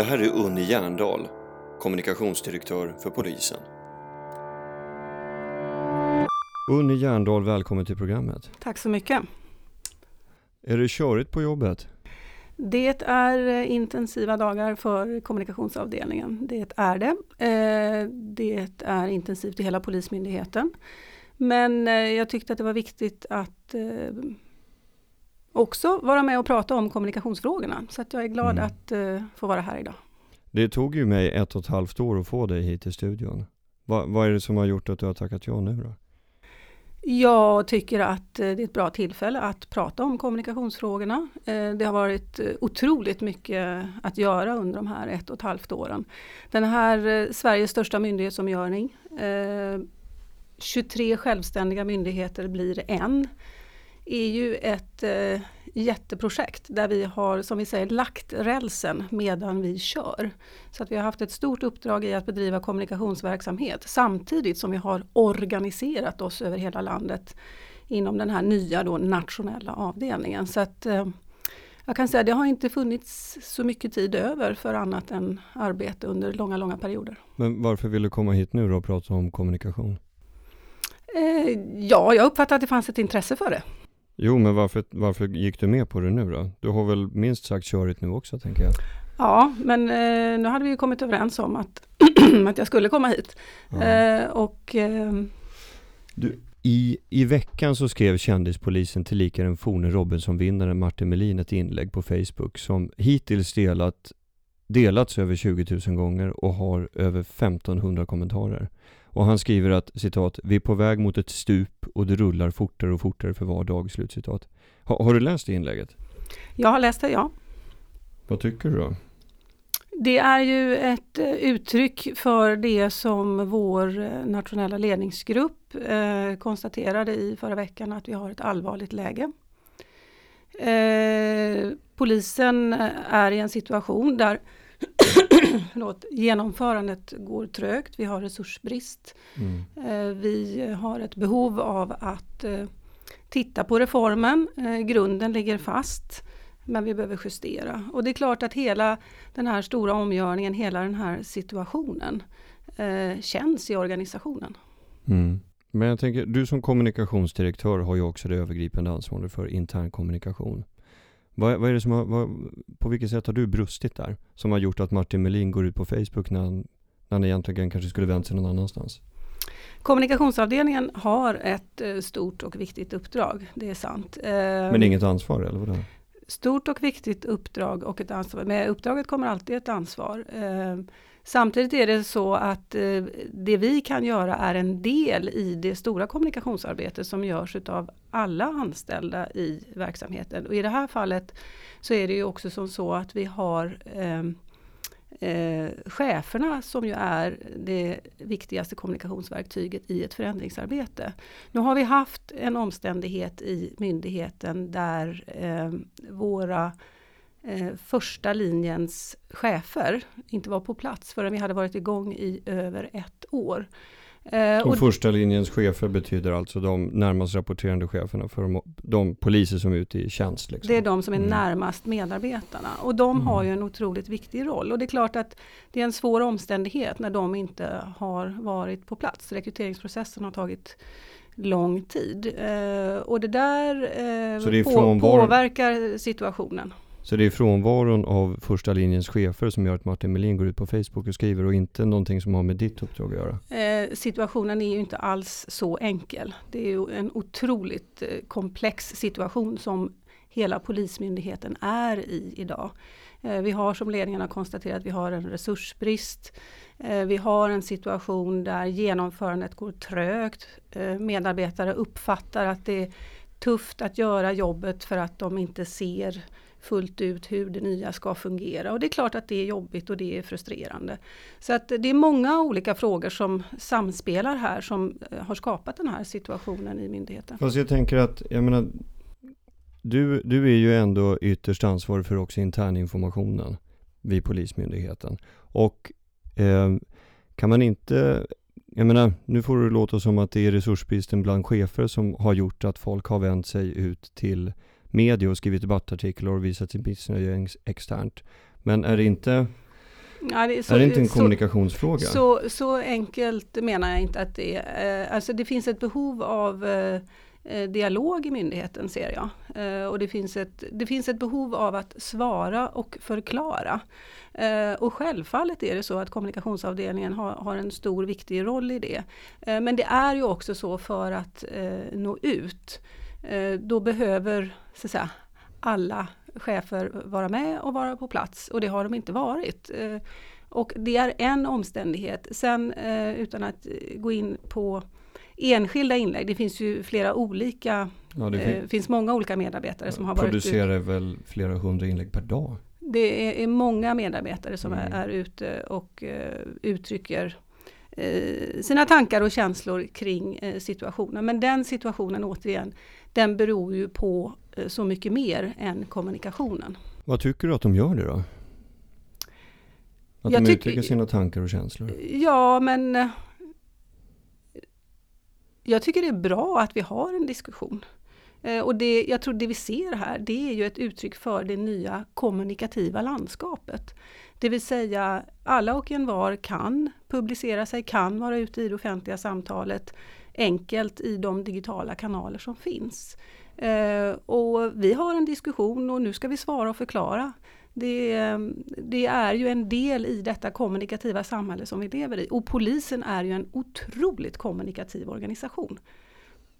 Det här är Unni Järndal, kommunikationsdirektör för polisen. Unni Järndal, välkommen till programmet. Tack så mycket. Är det körigt på jobbet? Det är eh, intensiva dagar för kommunikationsavdelningen. Det är det. Eh, det är intensivt i hela Polismyndigheten. Men eh, jag tyckte att det var viktigt att också vara med och prata om kommunikationsfrågorna. Så att jag är glad mm. att få vara här idag. Det tog ju mig ett och ett halvt år att få dig hit till studion. Va, vad är det som har gjort att du har tackat ja nu då? Jag tycker att det är ett bra tillfälle att prata om kommunikationsfrågorna. Eh, det har varit eh, otroligt mycket att göra under de här ett och ett halvt åren. Den här eh, Sveriges största myndighetsomgörning. 23 självständiga myndigheter blir en. Är ju ett jätteprojekt där vi har, som vi säger, lagt rälsen medan vi kör. Så att vi har haft ett stort uppdrag i att bedriva kommunikationsverksamhet samtidigt som vi har organiserat oss över hela landet inom den här nya då nationella avdelningen. Så att eh, jag kan säga att det har inte funnits så mycket tid över för annat än arbete under långa, långa perioder. Men varför vill du komma hit nu och prata om kommunikation? Eh, ja, jag uppfattar att det fanns ett intresse för det. Jo, men varför, varför gick du med på det nu då? Du har väl minst sagt körigt nu också, tänker jag. Ja, men eh, nu hade vi ju kommit överens om att, att jag skulle komma hit. Ja. Eh, och... Eh, du, i, I veckan så skrev kändispolisen tillika den forne Robinson-vinnaren Martin Melin ett inlägg på Facebook som hittills delat, delats över 20 000 gånger och har över 1500 kommentarer. Och han skriver att citat, vi är på väg mot ett stup och det rullar fortare och fortare för var dag, slutcitat. Ha, har du läst det inlägget? Jag har läst det, ja. Vad tycker du då? Det är ju ett eh, uttryck för det som vår eh, nationella ledningsgrupp eh, konstaterade i förra veckan att vi har ett allvarligt läge. Eh, polisen är i en situation där förlåt, genomförandet går trögt. Vi har resursbrist. Mm. Eh, vi har ett behov av att eh, titta på reformen. Eh, grunden ligger fast. Men vi behöver justera. Och det är klart att hela den här stora omgörningen, hela den här situationen känns i organisationen. Mm. Men jag tänker, du som kommunikationsdirektör har ju också det övergripande ansvaret för intern kommunikation. Vad, vad är det som har, vad, på vilket sätt har du brustit där? Som har gjort att Martin Melin går ut på Facebook när han, när han egentligen kanske skulle vänt sig någon annanstans? Kommunikationsavdelningen har ett eh, stort och viktigt uppdrag, det är sant. Men ehm, inget ansvar eller vadå? Stort och viktigt uppdrag och ett ansvar. Med uppdraget kommer alltid ett ansvar. Samtidigt är det så att eh, det vi kan göra är en del i det stora kommunikationsarbetet som görs utav alla anställda i verksamheten. Och I det här fallet så är det ju också som så att vi har eh, eh, cheferna som ju är det viktigaste kommunikationsverktyget i ett förändringsarbete. Nu har vi haft en omständighet i myndigheten där eh, våra eh, första linjens chefer inte var på plats förrän vi hade varit igång i över ett år. Eh, och första linjens chefer betyder alltså de närmast rapporterande cheferna för de, de poliser som är ute i tjänst? Liksom. Det är de som är mm. närmast medarbetarna och de mm. har ju en otroligt viktig roll. Och det är klart att det är en svår omständighet när de inte har varit på plats. Rekryteringsprocessen har tagit lång tid. Eh, och det där eh, på, påverkar situationen. Så det är frånvaron av första linjens chefer som gör att Martin Melin går ut på Facebook och skriver och inte någonting som har med ditt uppdrag att göra? Eh, situationen är ju inte alls så enkel. Det är ju en otroligt eh, komplex situation som hela Polismyndigheten är i idag. Eh, vi har som ledningen har konstaterat, vi har en resursbrist. Eh, vi har en situation där genomförandet går trögt. Medarbetare uppfattar att det är tufft att göra jobbet för att de inte ser fullt ut hur det nya ska fungera. Och det är klart att det är jobbigt och det är frustrerande. Så att det är många olika frågor som samspelar här som eh, har skapat den här situationen i myndigheten. Fast jag tänker att, jag menar, du, du är ju ändå ytterst ansvarig för också interninformationen vid Polismyndigheten. Och eh, kan man inte jag menar, nu får det låta som att det är resursbristen bland chefer som har gjort att folk har vänt sig ut till media och skrivit debattartiklar och visat sin missnöje externt. Men är det inte Ja, det är, så, är, det inte en kommunikationsfråga? Så, så, enkelt menar jag inte att det är. Eh, alltså det finns ett behov av eh, eh, dialog i myndigheten ser jag. Och det finns, ett, det finns ett behov av att svara och förklara. Och självfallet är det så att kommunikationsavdelningen har, har en stor viktig roll i det. Men det är ju också så för att nå ut. Då behöver så att säga, alla chefer vara med och vara på plats och det har de inte varit. Eh, och det är en omständighet. Sen eh, utan att gå in på enskilda inlägg, det finns ju flera olika, ja, det fin eh, finns många olika medarbetare som har varit Producerar väl flera hundra inlägg per dag? Det är, många medarbetare som mm. är, är, ute och uttrycker sina tankar och känslor kring situationen. Men den situationen återigen, den beror ju på Eh, så mycket mer än kommunikationen. Vad tycker du att de gör det då? Att jag de uttrycker sina tankar och känslor? Ja, men eh, jag tycker det är bra att vi har en diskussion. Eh, och det, jag tror det vi ser här, det är ju ett uttryck för det nya kommunikativa landskapet. Det vill säga alla och en var kan publicera sig, kan vara ute i det offentliga samtalet enkelt i de digitala kanaler som finns. Eh, och vi har en diskussion och nu ska vi svara och förklara. Det, det, är ju en del i detta kommunikativa samhälle som vi lever i. Och polisen är ju en otroligt kommunikativ organisation.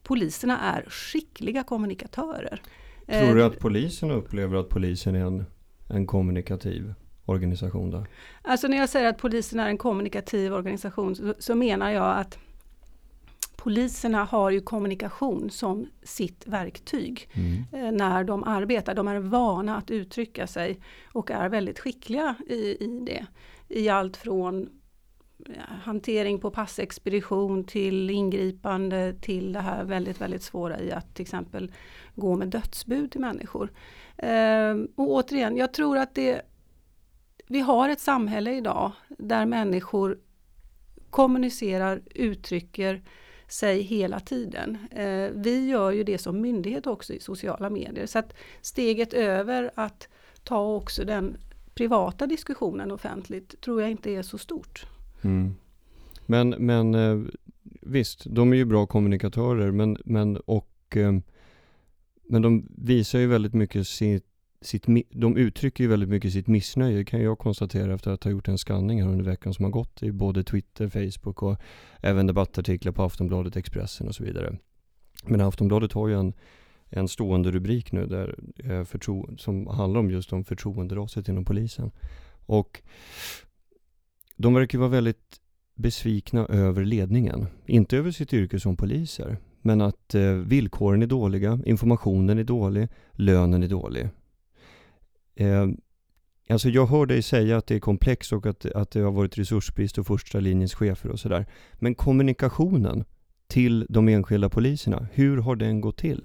Poliserna är skickliga kommunikatörer. Tror du eh, att polisen upplever att polisen är en, en kommunikativ organisation? Då? Alltså när jag säger att polisen är en kommunikativ organisation så, så menar jag att poliserna har ju kommunikation som sitt verktyg mm. Eh, när de arbetar. De är vana att uttrycka sig och är väldigt skickliga i, i det. I allt från hantering på passexpedition till ingripande till det här väldigt, väldigt svåra i att till exempel gå med dödsbud till människor. Ehm, och återigen, jag tror att det vi har ett samhälle idag där människor kommunicerar, uttrycker sig hela tiden. Eh, vi gör ju det som myndighet också i sociala medier. Så att steget över att ta också den privata diskussionen offentligt tror jag inte är så stort. Mm. Men, men eh, visst, de är ju bra kommunikatörer men, men, och, eh, men de visar ju väldigt mycket sitt sitt, de uttrycker ju väldigt mycket sitt missnöje kan jag konstatera efter att ha gjort en skanning här under veckan som har gått i både Twitter, Facebook och även debattartiklar på Aftonbladet, Expressen och så vidare. Men Aftonbladet har ju en, en stående rubrik nu där, eh, förtro, som handlar om just om förtroenderaset inom polisen. Och de verkar vara väldigt besvikna över ledningen. Inte över sitt yrke som poliser, men att eh, villkoren är dåliga, informationen är dålig, lönen är dålig. Eh, alltså jag hör dig säga att det är komplext och att, att det har varit resursbrist och första linjens chefer och sådär. Men kommunikationen till de enskilda poliserna, hur har den gått till?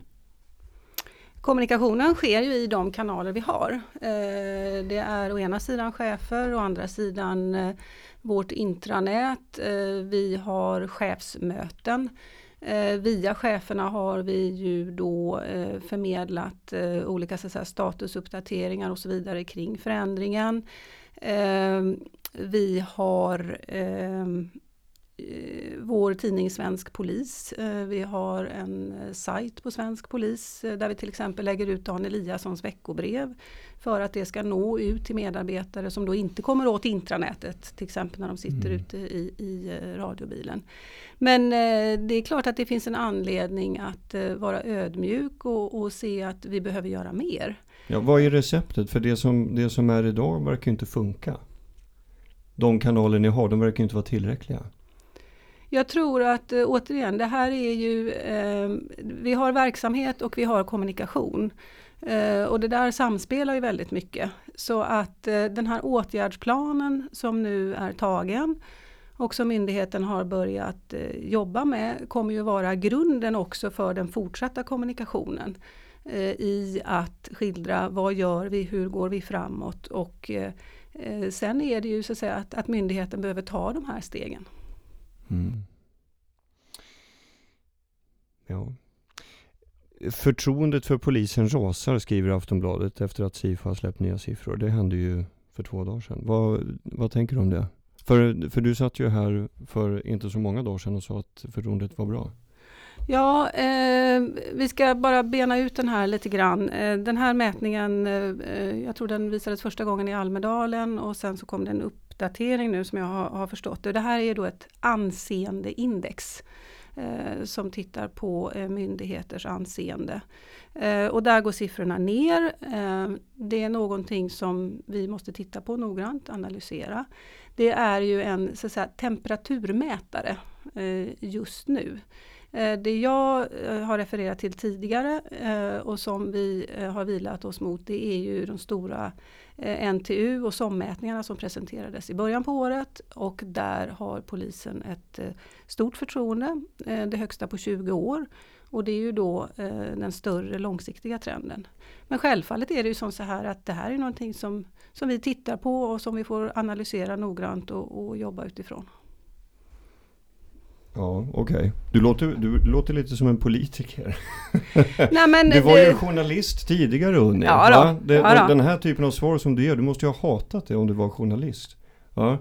Kommunikationen sker ju i de kanaler vi har. Eh, det är å ena sidan chefer, å andra sidan eh, vårt intranät. Eh, vi har chefsmöten. Eh, via cheferna har vi ju då eh, förmedlat eh, olika så säga, statusuppdateringar och så vidare kring förändringen. Vi har vår tidning Svensk Polis. Eh, vi har en sajt på Svensk Polis där vi till exempel lägger ut Dan Eliassons veckobrev för att det ska nå ut till medarbetare som då inte kommer åt intranätet, till exempel när de sitter mm. ute i, i eh, radiobilen. Men eh, det är klart att det finns en anledning att eh, vara ödmjuk och, och, se att vi behöver göra mer. Ja, vad är receptet? För det som, det som är idag verkar inte funka. De kanaler ni har, de verkar inte vara tillräckliga. Jag tror att eh, återigen, det här är ju, eh, vi har verksamhet och vi har kommunikation. Eh, och det där samspelar ju väldigt mycket. Så att eh, den här åtgärdsplanen som nu är tagen och som myndigheten har börjat eh, jobba med kommer ju vara grunden också för den fortsatta kommunikationen eh, i att skildra vad gör vi, hur går vi framåt och eh, sen är det ju så att säga att, att myndigheten behöver ta de här stegen. Mm. Ja. Förtroendet för polisen rasar, skriver Aftonbladet efter att Sifo har släppt nya siffror. Det hände ju för två dagar sedan. Vad, vad tänker du om det? För, för du satt ju här för inte så många dagar sedan och sa att förtroendet var bra. Ja, eh, vi ska bara bena ut den här lite grann. Eh, den här mätningen, eh, eh jag tror den visades första gången i Almedalen och sen så kom den upp uppdatering nu som jag har, har förstått det. Det här är då ett anseendeindex eh, som tittar på eh, myndigheters anseende. Eh, och där går siffrorna ner. Eh, det är någonting som vi måste titta på noggrant, analysera. Det är ju en så att säga, temperaturmätare eh, just nu. Eh, det jag eh, har refererat till tidigare eh, och som vi har vilat oss mot det är ju de stora NTU och SOM-mätningarna som presenterades i början på året och där har polisen ett stort förtroende, det högsta på 20 år. Och det är ju då den större långsiktiga trenden. Men självfallet är det ju som så här att det här är någonting som, som vi tittar på och som vi får analysera noggrant och, och jobba utifrån. Ja, okej. Okay. Du, låter, du låter lite som en politiker. Nej, men du var ju journalist tidigare Unni. Ja. Det, ja. Den här typen av svar som du ger, du måste ju ha hatat det om du var journalist. Ja.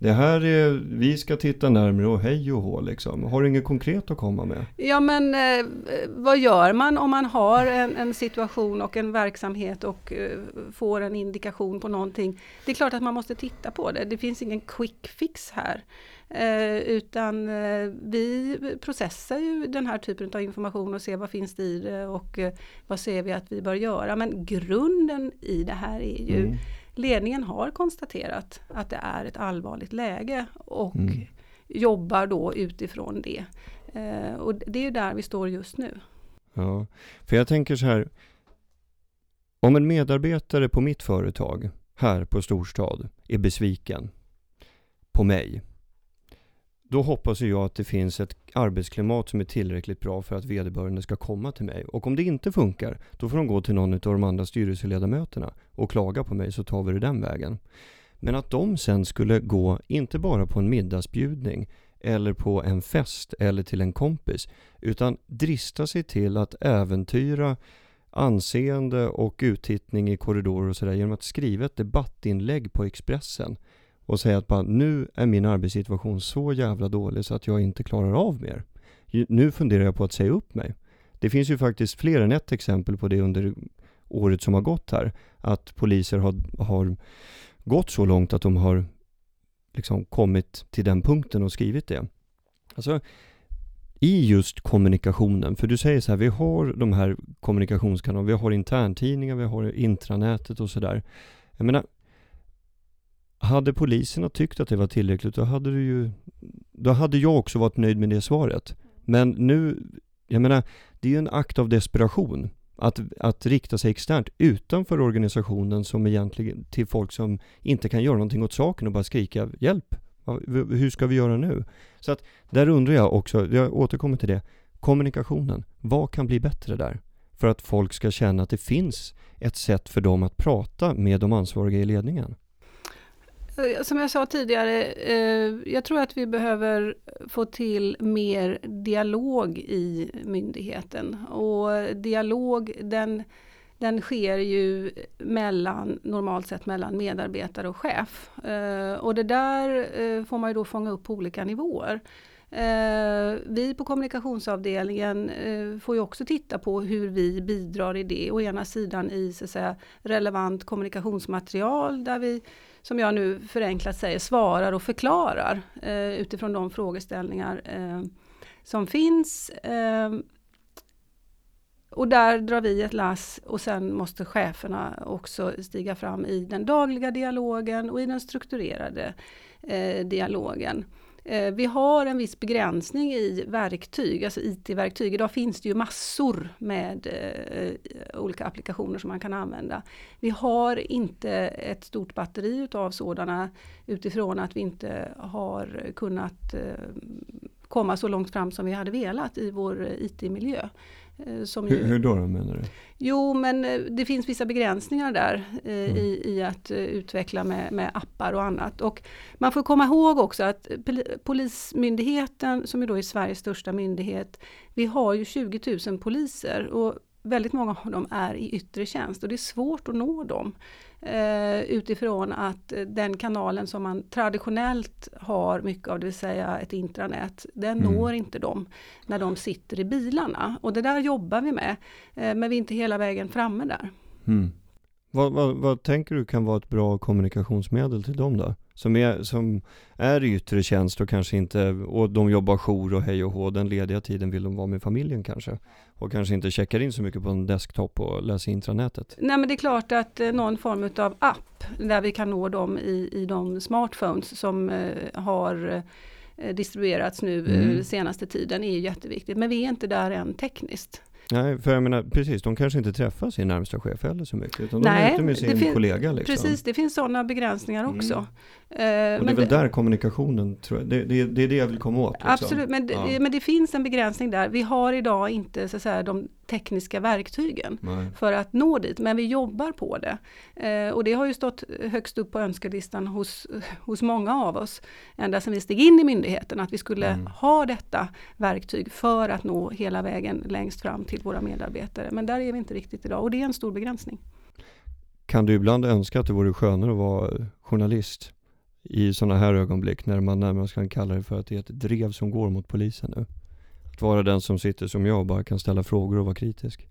Det här är, vi ska titta närmare och hej och hå liksom. Har du inget konkret att komma med? Ja men eh, vad gör man om man har en, en, situation och en verksamhet och eh, får en indikation på någonting? Det är klart att man måste titta på det. Det finns ingen quick fix här. Eh, utan eh, vi processar ju den här typen av information och ser vad finns det i det och eh, vad ser vi att vi bör göra. Men grunden i det här är ju mm. ledningen har konstaterat att det är ett allvarligt läge och mm. jobbar då utifrån det. Och det är ju där vi står just nu. Ja, för jag tänker så här. Om en medarbetare på mitt företag här på storstad är besviken på mig då hoppas jag att det finns ett arbetsklimat som är tillräckligt bra för att vederbörande ska komma till mig. Och om det inte funkar, då får de gå till någon av de andra styrelseledamöterna och klaga på mig så tar vi det den vägen. Men att de sen skulle gå, inte bara på en middagsbjudning eller på en fest eller till en kompis, utan drista sig till att äventyra anseende och uttittning i korridorer och sådär genom att skriva ett debattinlägg på Expressen och säga att bara, nu är min arbetssituation så jävla dålig så att jag inte klarar av mer. Nu funderar jag på att säga upp mig. Det finns ju faktiskt fler än ett exempel på det under året som har gått här. Att poliser har, har gått så långt att de har liksom kommit till den punkten och skrivit det. Alltså, i just kommunikationen, för du säger så här, vi har de här kommunikationskanalerna, vi har interntidningar, vi har intranätet och sådär. Jag menar, hade poliserna tyckt att det var tillräckligt, då hade du ju, då hade jag också varit nöjd med det svaret. Men nu, jag menar, det är ju en akt av desperation att, att rikta sig externt utanför organisationen som egentligen till folk som inte kan göra någonting åt saken och bara skrika hjälp. Hur ska vi göra nu? Så att där undrar jag också, jag återkommer till det, kommunikationen. Vad kan bli bättre där? För att folk ska känna att det finns ett sätt för dem att prata med de ansvariga i ledningen. Eh, som jag sa tidigare, eh, jag tror att vi behöver få till mer dialog i myndigheten. Och dialog den, den sker ju mellan, normalt sett mellan medarbetare och chef. Eh, och det där får man ju då fånga upp på olika nivåer. Vi på kommunikationsavdelningen får ju också titta på hur vi bidrar i det. Å ena sidan i så att säga, relevant kommunikationsmaterial där vi, som jag nu förenklat säger, svarar och förklarar eh, utifrån de frågeställningar eh, som finns. Eh, och där drar vi ett lass och sen måste cheferna också stiga fram i den dagliga dialogen och i den strukturerade eh, dialogen. Eh, vi har en viss begränsning i verktyg, alltså IT-verktyg. Idag finns det ju massor med eh, olika applikationer som man kan använda. Vi har inte ett stort batteri utav sådana utifrån att vi inte har kunnat eh, komma så långt fram som vi hade velat i vår IT-miljö. Eh, som hur, ju, hur då, då menar du? Jo men eh, det finns vissa begränsningar där eh, mm. i, i, att utveckla med, med, appar och annat. Och man får komma ihåg också att Polismyndigheten, som är då är Sveriges största myndighet, vi har ju 20 000 poliser och väldigt många av dem är i yttre tjänst och det är svårt att nå dem. Eh, utifrån att den kanalen som man traditionellt har mycket av, det vill säga ett intranät, den mm. når inte dem när de sitter i bilarna. Och det där jobbar vi med, eh, men vi är inte hela vägen framme där. Mm. Vad, vad, vad, tänker du kan vara ett bra kommunikationsmedel till dem då? Som är, som är yttre tjänst och kanske inte, och de jobbar jour och hej och hå, den lediga tiden vill de vara med familjen kanske. Och kanske inte checkar in så mycket på en desktop och läser intranätet. Nej men det är klart att eh, någon form av app där vi kan nå dem i, i de smartphones som eh, har eh, distribuerats nu mm. senaste tiden är jätteviktigt. Men vi är inte där än tekniskt. Nej, för jag menar precis, de kanske inte träffar sin närmsta chef heller så mycket, utan Nej, de är ute med sin kollega. Liksom. Precis, det finns sådana begränsningar mm. också. Mm. och det är väl där kommunikationen, tror jag, det, det, det, är det jag vill komma åt. Liksom. Absolut, men, ja. men det finns en begränsning där. Vi har idag inte så att säga, de tekniska verktygen Nej. för att nå dit, men vi jobbar på det. Eh, och det har ju stått högst upp på önskelistan hos, hos många av oss, ända sedan vi steg in i myndigheten, att vi skulle mm. ha detta verktyg för att nå hela vägen längst fram till våra medarbetare. Men där är vi inte riktigt idag och det är en stor begränsning. Kan du ibland önska att det vore skönare att vara journalist i sådana här ögonblick när man närmast kan kalla det för att det är ett drev som går mot polisen nu? Att vara den som sitter som jag och bara kan ställa frågor och vara kritisk.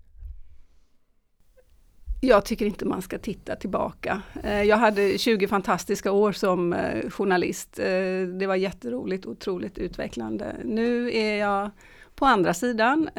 Jag tycker inte man ska titta tillbaka. Eh, jag hade 20 fantastiska år som eh, journalist. Eh, det var jätteroligt, otroligt utvecklande. Nu är jag på andra sidan.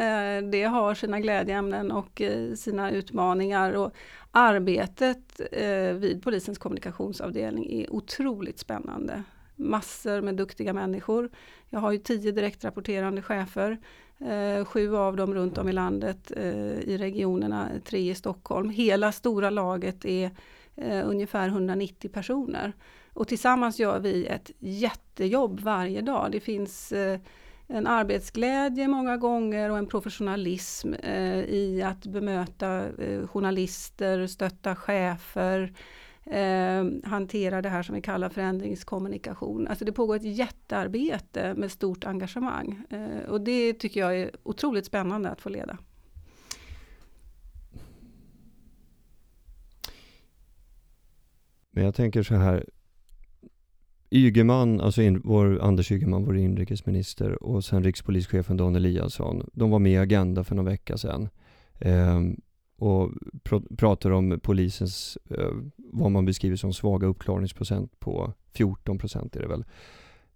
Det har sina glädjeämnen och sina utmaningar. Och arbetet eh, vid polisens kommunikationsavdelning är otroligt spännande massor med duktiga människor. Jag har ju tio direktrapporterande chefer, eh, sju av dem runt om i landet eh, i regionerna, tre i Stockholm. Hela stora laget är eh, ungefär 190 personer. Och tillsammans gör vi ett jättejobb varje dag. Det finns eh, en arbetsglädje många gånger och en professionalism eh, i att bemöta eh, journalister, stötta chefer, eh, hantera det här som vi kallar förändringskommunikation. Alltså det pågår ett jättearbete med stort engagemang eh, och det tycker jag är otroligt spännande att få leda. Men jag tänker så här, Ygeman, alltså in, vår, Anders Ygeman, vår inrikesminister och sen rikspolischefen Dan Eliasson, de var med i Agenda för någon vecka sedan. Eh, och pr pratar om polisens, eh, vad man beskriver som svaga uppklarningsprocent på 14 procent är det väl.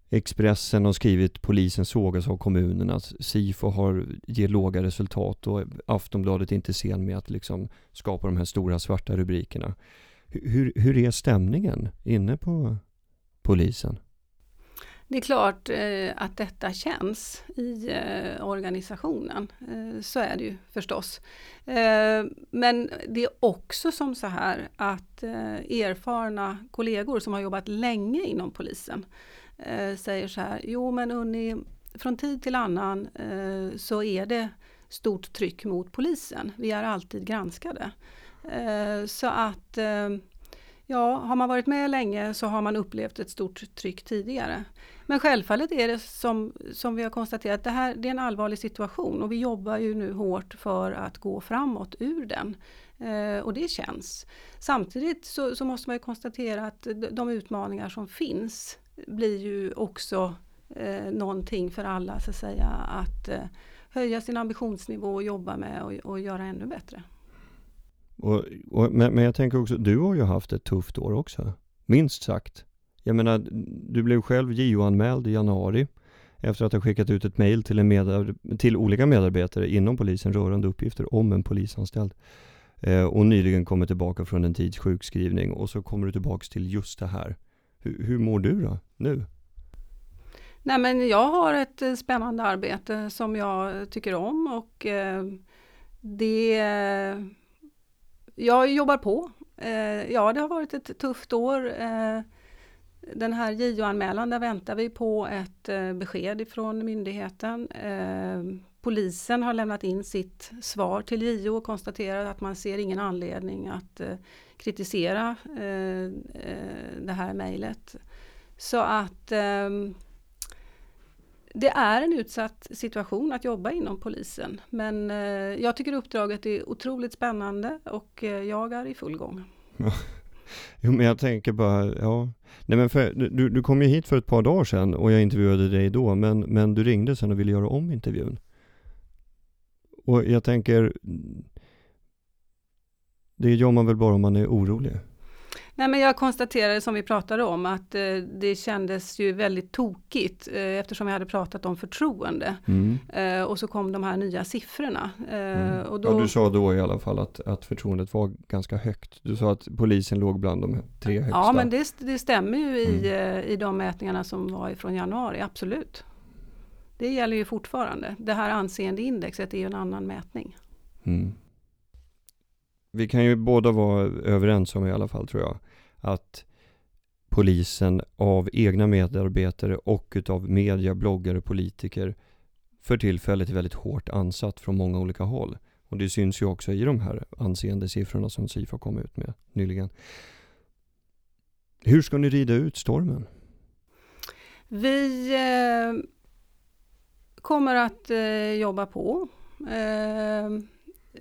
Expressen har skrivit polisen sågas av kommunerna, SIFO har, ger låga resultat och Aftonbladet är inte sen med att liksom skapa de här stora svarta rubrikerna. Hur, hur är stämningen inne på polisen? Det är klart eh, att detta känns i eh, organisationen. Eh, så är det ju förstås. Eh, men det är också som så här att eh, erfarna kollegor som har jobbat länge inom polisen eh, säger så här, jo men Unni, från tid till annan eh, så är det stort tryck mot polisen. Vi är alltid granskade. Eh, så att eh, Ja, har man varit med länge så har man upplevt ett stort tryck tidigare. Men självfallet är det som, som vi har konstaterat, det här det är en allvarlig situation och vi jobbar ju nu hårt för att gå framåt ur den. Eh, och det känns. Samtidigt så, så, måste man konstatera att de utmaningar som finns blir ju också eh, någonting för alla så att säga att eh, höja sin ambitionsnivå och jobba med och, och göra ännu bättre. Och, och, men, men jag tänker också, du har ju haft ett tufft år också. Minst sagt. Jag menar, du blev själv JO-anmäld i januari efter att ha skickat ut ett mejl till, till olika medarbetare inom polisen rörande uppgifter om en polisanställd. Eh, och nyligen kommit tillbaka från en tids sjukskrivning och så kommer du tillbaks till just det här. Hur, hur mår du då, nu? Nej men jag har ett eh, spännande arbete som jag tycker om och eh, det jag jobbar på. Eh, ja, det har varit ett tufft år. Eh, den här JO-anmälan, där väntar vi på ett eh, besked ifrån myndigheten. Eh, polisen har lämnat in sitt svar till JO och konstaterat att man ser ingen anledning att eh, kritisera eh, det här mejlet. Så att ehm, det är en utsatt situation att jobba inom polisen. Men eh, jag tycker uppdraget är otroligt spännande och eh, jag är i full gång. Jo men jag tänker bara, ja. Nej men för, du, du kom ju hit för ett par dagar sedan och jag intervjuade dig då, men, men du ringde sen och ville göra om intervjun. Och jag tänker, det gör man väl bara om man är orolig? Nej, men jag konstaterade som vi pratade om att eh, det kändes ju väldigt tokigt eh, eftersom vi hade pratat om förtroende. Mm. Eh, och så kom de här nya siffrorna. Eh, mm. och då... Ja, du sa då i alla fall att, att förtroendet var ganska högt. Du sa att polisen låg bland de tre högsta. Ja, men det, det stämmer ju i, mm. Eh, i de mätningarna som var ifrån januari, absolut. Det gäller ju fortfarande. Det här anseendeindexet är ju en annan mätning. Mm vi kan ju båda vara överens om i alla fall tror jag, att polisen av egna medarbetare och utav media, bloggare, politiker för tillfället är väldigt hårt ansatt från många olika håll. Och det syns ju också i de här anseende siffrorna som Sifo kom ut med nyligen. Hur ska ni rida ut stormen? Vi eh, kommer att eh, jobba på. Eh,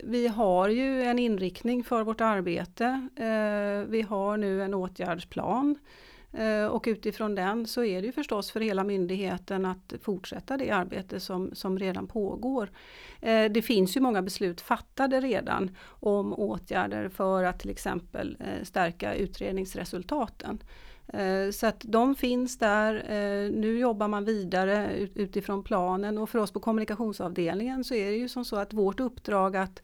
vi har ju en inriktning för vårt arbete. Eh, vi har nu en åtgärdsplan Eh, och utifrån den så är det ju förstås för hela myndigheten att fortsätta det arbete som, som redan pågår. Eh, det finns ju många beslut fattade redan om åtgärder för att till exempel eh, stärka utredningsresultaten. Så att de finns där. Nu jobbar man vidare utifrån planen och för oss på kommunikationsavdelningen så är det ju som så att vårt uppdrag att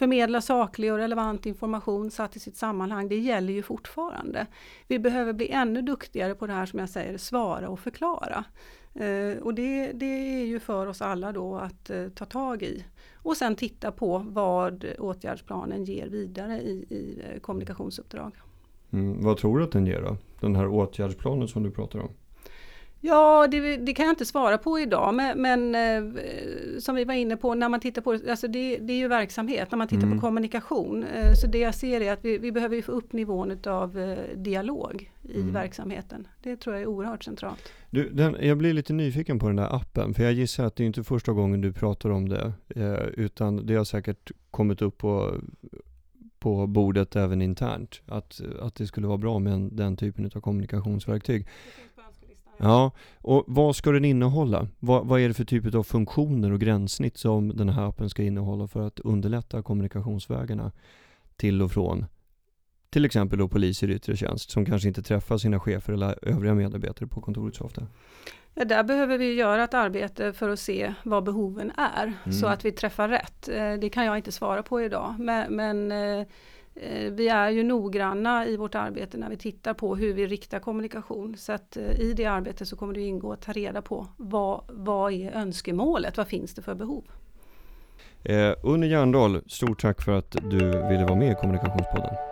förmedla saklig och relevant information satt i sitt sammanhang, det gäller ju fortfarande. Vi behöver bli ännu duktigare på det här som jag säger, svara och förklara. Eh, och det, det är ju för oss alla då att eh, ta tag i. Och sen titta på vad åtgärdsplanen ger vidare i, i eh, kommunikationsuppdrag. Mm, vad tror du att den ger då? Den här åtgärdsplanen som du pratar om? Ja, det, det, kan jag inte svara på idag, men, men eh, som vi var inne på, när man tittar på alltså det, det är ju verksamhet, när man tittar mm. på kommunikation. Eh, så det jag ser är att vi, vi behöver få upp nivån av eh, dialog i mm. verksamheten. Det tror jag är oerhört centralt. Du, den, jag blir lite nyfiken på den där appen, för jag gissar att det är inte första gången du pratar om det, eh, utan det har säkert kommit upp på på bordet även internt. Att, att det skulle vara bra med en, den typen av kommunikationsverktyg. Ja, och vad ska den innehålla? Vad, vad är det för typ av funktioner och gränssnitt som den här appen ska innehålla för att underlätta kommunikationsvägarna till och från till exempel då poliser i yttre tjänst som kanske inte träffar sina chefer eller övriga medarbetare på kontoret så ofta? Ja, där behöver vi göra ett arbete för att se vad behoven är mm. så att vi träffar rätt. Eh, det kan jag inte svara på idag men, men eh, Eh, vi är ju noggranna i vårt arbete när vi tittar på hur vi riktar kommunikation. Så att eh, i det arbetet så kommer det ingå att ta reda på vad, vad är önskemålet, vad finns det för behov? Eh, Unni Järndal, stort tack för att du ville vara med i Kommunikationspodden.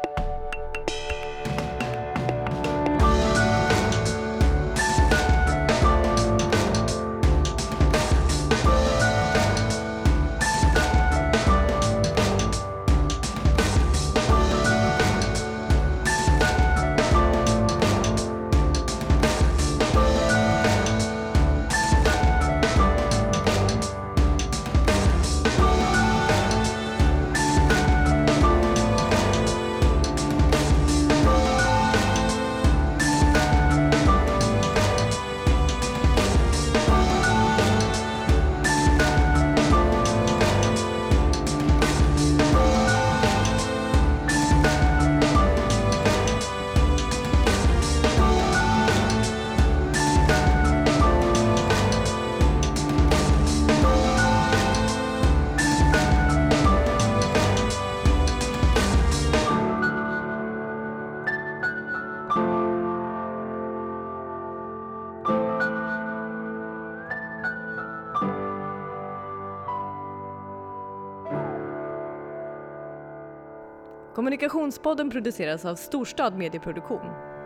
Kommunikationspodden produceras av Storstad Medieproduktion.